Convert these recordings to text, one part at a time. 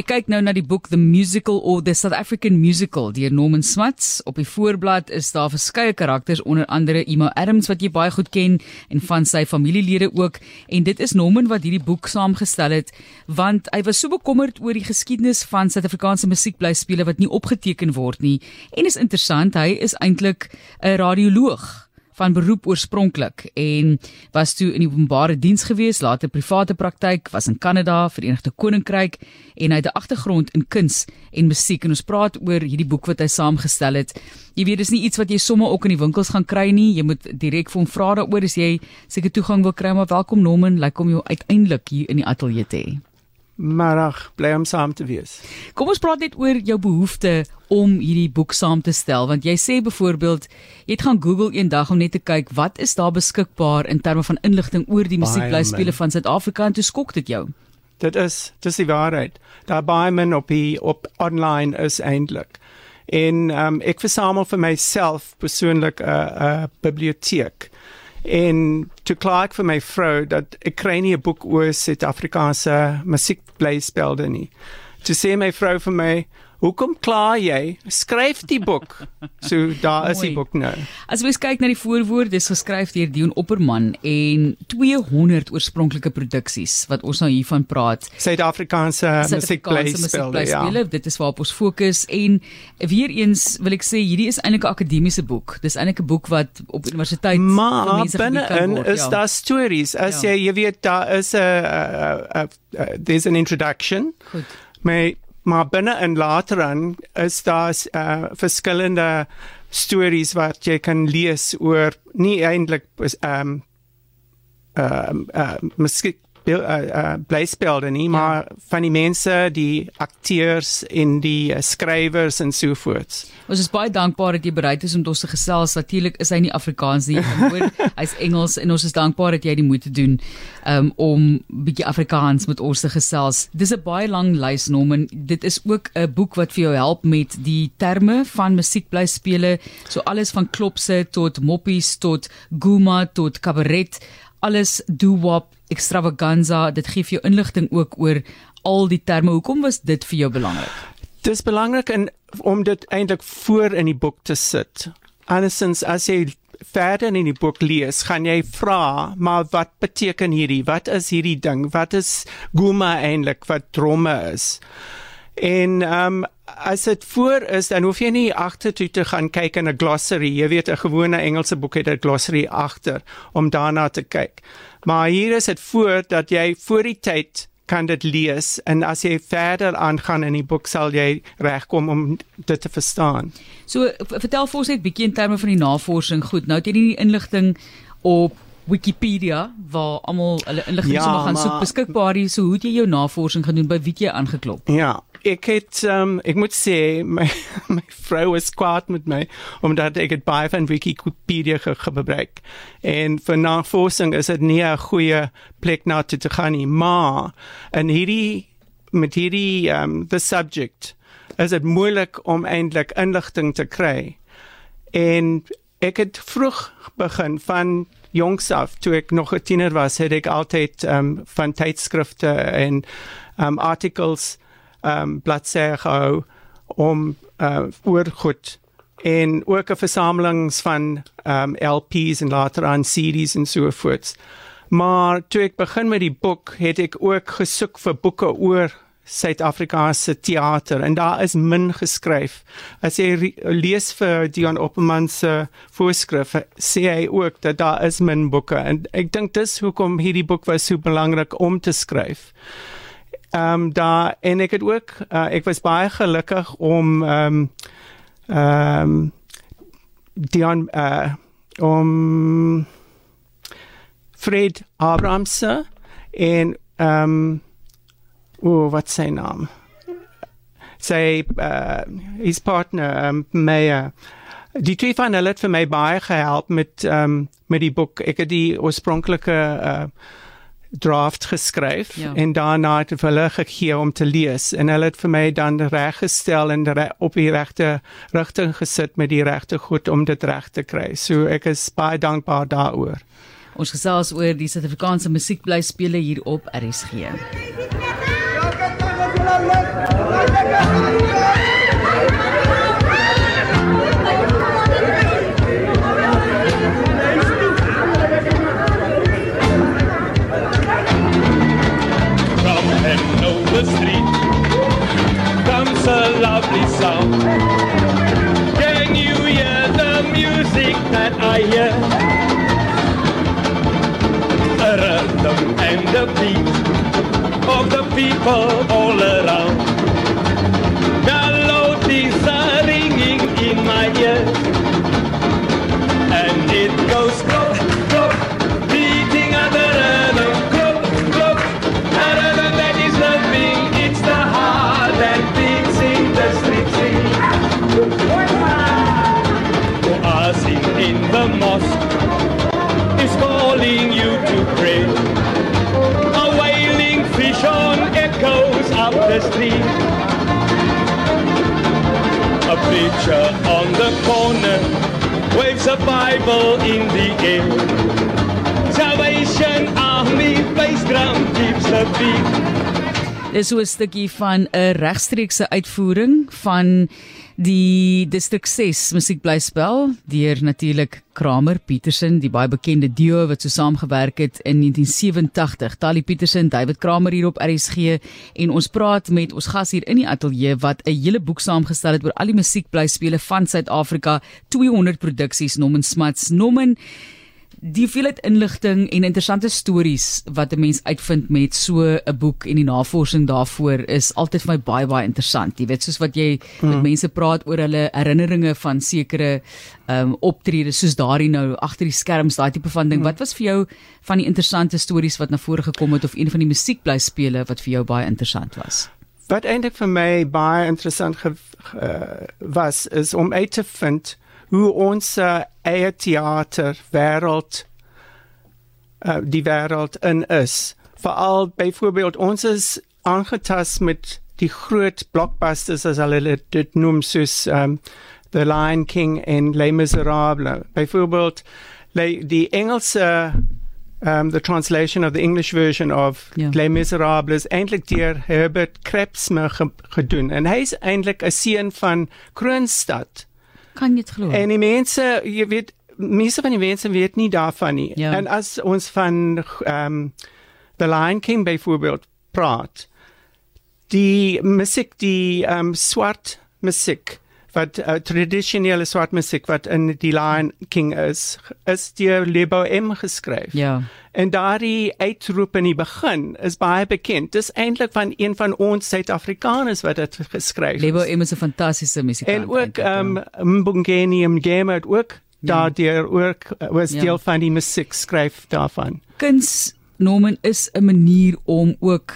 Ek kyk nou na die boek The Musical or the South African Musical deur Norman Smuts. Op die voorblad is daar verskeie karakters onder andere Emo Adams wat jy baie goed ken en van sy familielede ook. En dit is Norman wat hierdie boek saamgestel het want hy was so bekommerd oor die geskiedenis van Suid-Afrikaanse musiekblyspele wat nie opgeteken word nie. En is interessant hy is eintlik 'n radioloog van beroep oorspronklik en was toe in die openbare diens gewees, later private praktyk, was in Kanada, Verenigde Koninkryk en hy het 'n agtergrond in kuns en musiek en ons praat oor hierdie boek wat hy saamgestel het. Jy weet dis nie iets wat jy sommer ook in die winkels gaan kry nie. Jy moet direk vir hom vra daaroor as jy seker toegang wil kry, maar welkom Norman, lyk like om jou uiteindelik hier in die ateljee te hê. Maar ag, bly om saam te wees. Kom ons praat net oor jou behoefte om hierdie boek saam te stel want jy sê byvoorbeeld jy het gaan Google eendag om net te kyk wat is daar beskikbaar in terme van inligting oor die musiekblyspele van Suid-Afrika en toe skok dit jou. Dit is dis die waarheid. Daar baie men op die op online is eintlik. En um, ek versamel vir myself persoonlik 'n 'n biblioteek en toe klaar vir my vrou dat ek kry nie 'n boek oor Suid-Afrikaanse musiekblyspelde nie. Toe sê my vrou vir my, Hoekom kla jy? Skryf die boek. So daar is die boek nou. As ons kyk na die voorwoord, dis geskryf deur Dion Opperman en 200 oorspronklike produksies wat ons nou hiervan praat. Suid-Afrikaanse musiekblyspele. Ja. Dit is waarop ons fokus en weer eens wil ek sê hierdie is eintlik 'n akademiese boek. Dis eintlik 'n boek wat op universiteit maar binne in is ja. daar stories. As ja. jy jy weet daar is 'n there's an introduction. Goed. My maar binne in later aan is daar uh, verskillende stories wat jy kan lees oor nie eintlik ehm um, ehm uh, uh, miskien uh, uh, blyspelde nie, ja. maar van die mense, die akteurs en die uh, skrywers en so voort. Ons is baie dankbaar dat jy bereid is om ons te gesels. Natuurlik is hy nie Afrikaans nie, hoor. Hy's Engels en ons is dankbaar dat jy die moeite doen um, om bietjie Afrikaans met ons te gesels. Dis 'n baie lang lys nom en dit is ook 'n boek wat vir jou help met die terme van musiekblyspele, so alles van klopse tot moppies tot guma tot kabaret alles doo-wop extravaganza dit gee vir jou inligting ook oor al die terme. Hoekom was dit vir jou belangrik? Dis belangrik en om dit eintlik voor in die boek te sit. Andersins as jy verder in die boek lees gaan jy vra maar wat beteken hierdie? Wat is hierdie ding? Wat is guma eintlik wat dromme is en ehm um, as dit voor is dan hoef jy nie agter toe te gaan kyk in 'n glossary. Jy weet 'n gewone Engelse boek het 'n glossary agter om daarna te kyk. Maar hier is dit voor dat jy voor die tyd kan dit lees en as jy verder aangaan in die boek sal jy regkom om dit te verstaan. So vertel vir ons net bietjie in terme van die navorsing. Goed nou het jy die inligting op Wikipedia waar almal hulle inligting ja, sommer gaan soek beskikbaar hier. So hoe het jy jou navorsing gedoen? By wie jy aangeklop? Ja ek het um, ek moet sê my my vrou is kwaad met my omdat ek dit baie van Wikipedia ge gebruik. En vir navorsing is dit nie 'n goeie plek na te gaan nie, maar en hierdie met hierdie um the subject is dit moeilik om eintlik inligting te kry. En ek het vroeg begin van jongs af toe ek nog 'n tiener was, het ek altyd um van tydskrifte en um articles um bladsy gehou om uh oor goed en ook 'n versamelings van um LPs en later aan CDs en so voort. Maar toe ek begin met die boek, het ek ook gesoek vir boeke oor Suid-Afrikaanse teater en daar is min geskryf. As jy lees vir Dion Opperman se voorskrif, sê hy ook dat daar is min boeke en ek dink dis hoekom hierdie boek was so belangrik om te skryf ehm um, daar en ek het ook uh, ek was baie gelukkig om ehm um, ehm um, Dion uh om Fred Abramse en ehm um, o wat sy naam? Sy uh his partner um, Meyer. Die twee van hulle het vir my baie gehelp met ehm um, met die boek. Ek het die oorspronklike uh draft geskryf ja. en daarna het hulle gegee om te lees en hulle het vir my dan reggestel en re op die regte rigting gesit met die regte goed om dit reg te kry. So ek is baie dankbaar daaroor. Ons gesels oor die Suid-Afrikaanse musiekblyspele hier op RSG. Ja, Street comes a lovely sound. Can you hear the music that I hear? A rhythm and the beat of the people all around. A preacher on the corner waves a Bible in the air. Salvation Army bass drum keeps the beat. Dis so 'n stukkie van 'n regstreekse uitvoering van die Distrik 6 musiekblyspel deur natuurlik Kramer Petersen, die baie bekende duo wat so saamgewerk het in 1987. Tali Petersen, David Kramer hier op RSG en ons praat met ons gas hier in die ateljee wat 'n hele boek saamgestel het oor al die musiekblyspele van Suid-Afrika, 200 produksies, Nommen Smats, Nommen die hoeveelheid inligting en interessante stories wat 'n mens uitvind met so 'n boek en die navorsing daarvoor is altyd vir my baie baie interessant. Jy weet soos wat jy hmm. met mense praat oor hulle herinneringe van sekere ehm um, optredes soos daardie nou agter die skerms, daai tipe van ding. Hmm. Wat was vir jou van die interessante stories wat na vore gekom het of een van die musiekblyspele wat vir jou baie interessant was? Wat eintlik vir my baie interessant ge, uh, was is om uit te vind hoe ons uh, eie teater wêreld uh, die wêreld in is. Veral byvoorbeeld ons is aangetast met die groot blockbusters as hulle dit noem soos um, The Lion King en Les Miserables. Byvoorbeeld die Engelse um, the translation of the English version of Ja. Les Miserables eintlik deur Herbert Krebsmer ge gedoen en hy's eintlik 'n seun van Kroonstad. Kan jy dit glo? En die mense, jy weet, meeste van die mense weet nie daarvan nie. Ja. En as ons van um, The Lion King byvoorbeeld praat, die musiek, die um, swart musiek, wat uh, traditionele swart musiek wat in die Lion King is, is deur Lebo M geskryf. Ja. En daardie uitroep in die begin is baie bekend. Dis eintlik van een van ons Suid-Afrikaners wat dit geskryf het. Lebo M is 'n fantastiese musikant. En ook ja. um Mbongeni Mgema het ook daardeur ook uh, was Ja. deel van die musiek skryf daarvan. kuns Norman is 'n manier om ook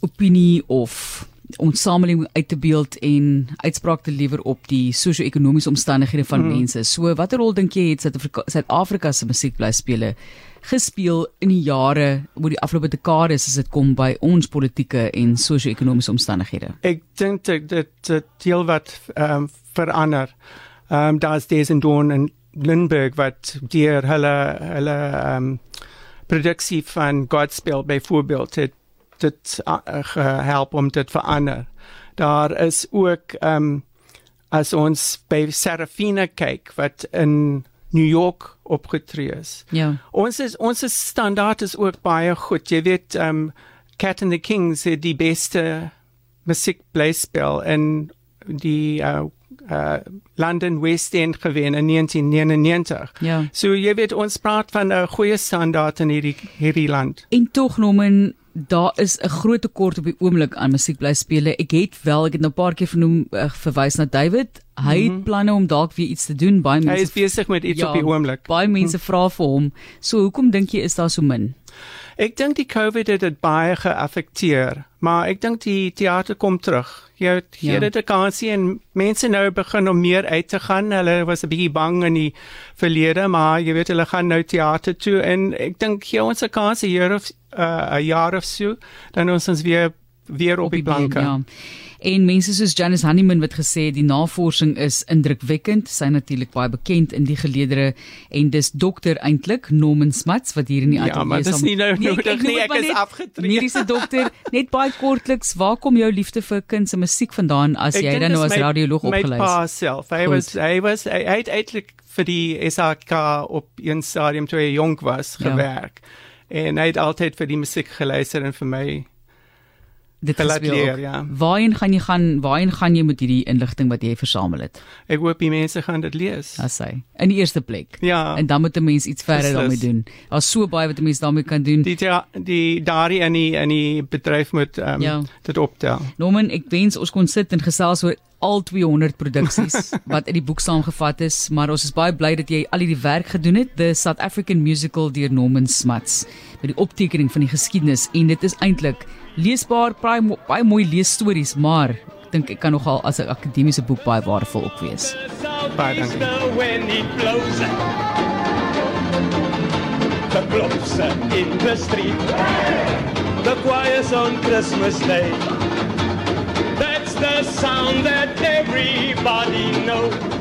opinie of ons samelewing uit te beeld en uitspraak te lewer op die sosio-ekonomiese omstandighede van mm. mense. So watter rol dink jy het Suid-Afrika se musiekblyspele gespeel in die jare oor die afgelope dekades as dit kom by ons politieke en sosio-ekonomiese omstandighede? Ek dink dit dit deel wat um verander. Um daar's Days and Dawn in Limburg wat deur hulle hulle um produksie van Godspell byvoorbeeld het dit uh, gehelp om dit verander. Daar is ook um as ons by Serafina kyk wat in New York opgetree is. Ja. Ons is ons is standaard is ook baie goed. Jy weet um Cat and the Kings het die beste musiekblyspel in die uh, uh London West End gewen in 1999. Ja. So jy weet ons praat van 'n goeie standaard in hierdie hierdie land. En tog Norman, daar is 'n groot tekort op die oomblik aan musiekblyspele. Ek het wel, ek het nou 'n paar keer vernoem uh, verwys na David. Hy het -hmm. planne om dalk weer iets te doen. Baie Hy mense is besig met iets Ja, op die oomblik. Baie mense vra vir hom. So hoekom dink jy is daar so min? Ek dink die COVID het dit baie geaffekteer, maar ek dink die teater kom terug. Jy gee Ja. dit 'n kansie en mense nou begin om meer uit te gaan. Hulle was 'n bietjie bang in die verlede, maar jy weet hulle gaan nou teater toe en ek dink gee ons 'n kans jaar of uh, 'n jaar of so, dan ons ons weer weer op, die been, planke. Ja. En mense soos Janice Honeyman wat gesê het die navorsing is indrukwekkend. Sy natuurlik baie bekend in die geleedere en dis dokter eintlik Norman Smuts wat hier in die Ja, ateljee maar dis saam- nie nou Nee, nodig nie, dit ek maar is net afgetree. Mediese dokter, net baie kortliks, waar kom jou liefde vir kuns en musiek vandaan as Ek jy dan nou as my- radioloog My opgelei pa is? self. Hy Goed. was hy was hy hy het eintlik vir die SAK op een stadium toe hy jonk was Ja. gewerk. En hy het altyd vir die musiek geluister en vir my Dit Gelaat gespeel leer, ja. Waarheen gaan jy gaan? Waarheen gaan jy met hierdie inligting wat jy versamel het? ek hoop die mense gaan dit lees. As hy in die eerste plek. Ja. En dan moet 'n mens iets verder daarmee doen. Daar's so baie wat 'n mens daarmee kan doen. die die, die daardie in die in die bedryf moet um, Ja. dit optel. Norman, ek wens ons kon sit en gesels oor al 200 produksies wat in die boek saamgevat is, maar ons is baie bly dat jy al hierdie werk gedoen het, The South African Musical deur Norman Smuts, met die optekening van die geskiedenis en dit is eintlik leesbaar, baie, mo- baie mooi leesstories, maar ek dink ek kan nogal as 'n akademiese boek baie waardevol ook wees. Baie dankie. Blows. The clubs in the street. The choirs on Christmas Day. That's the sound that everybody knows.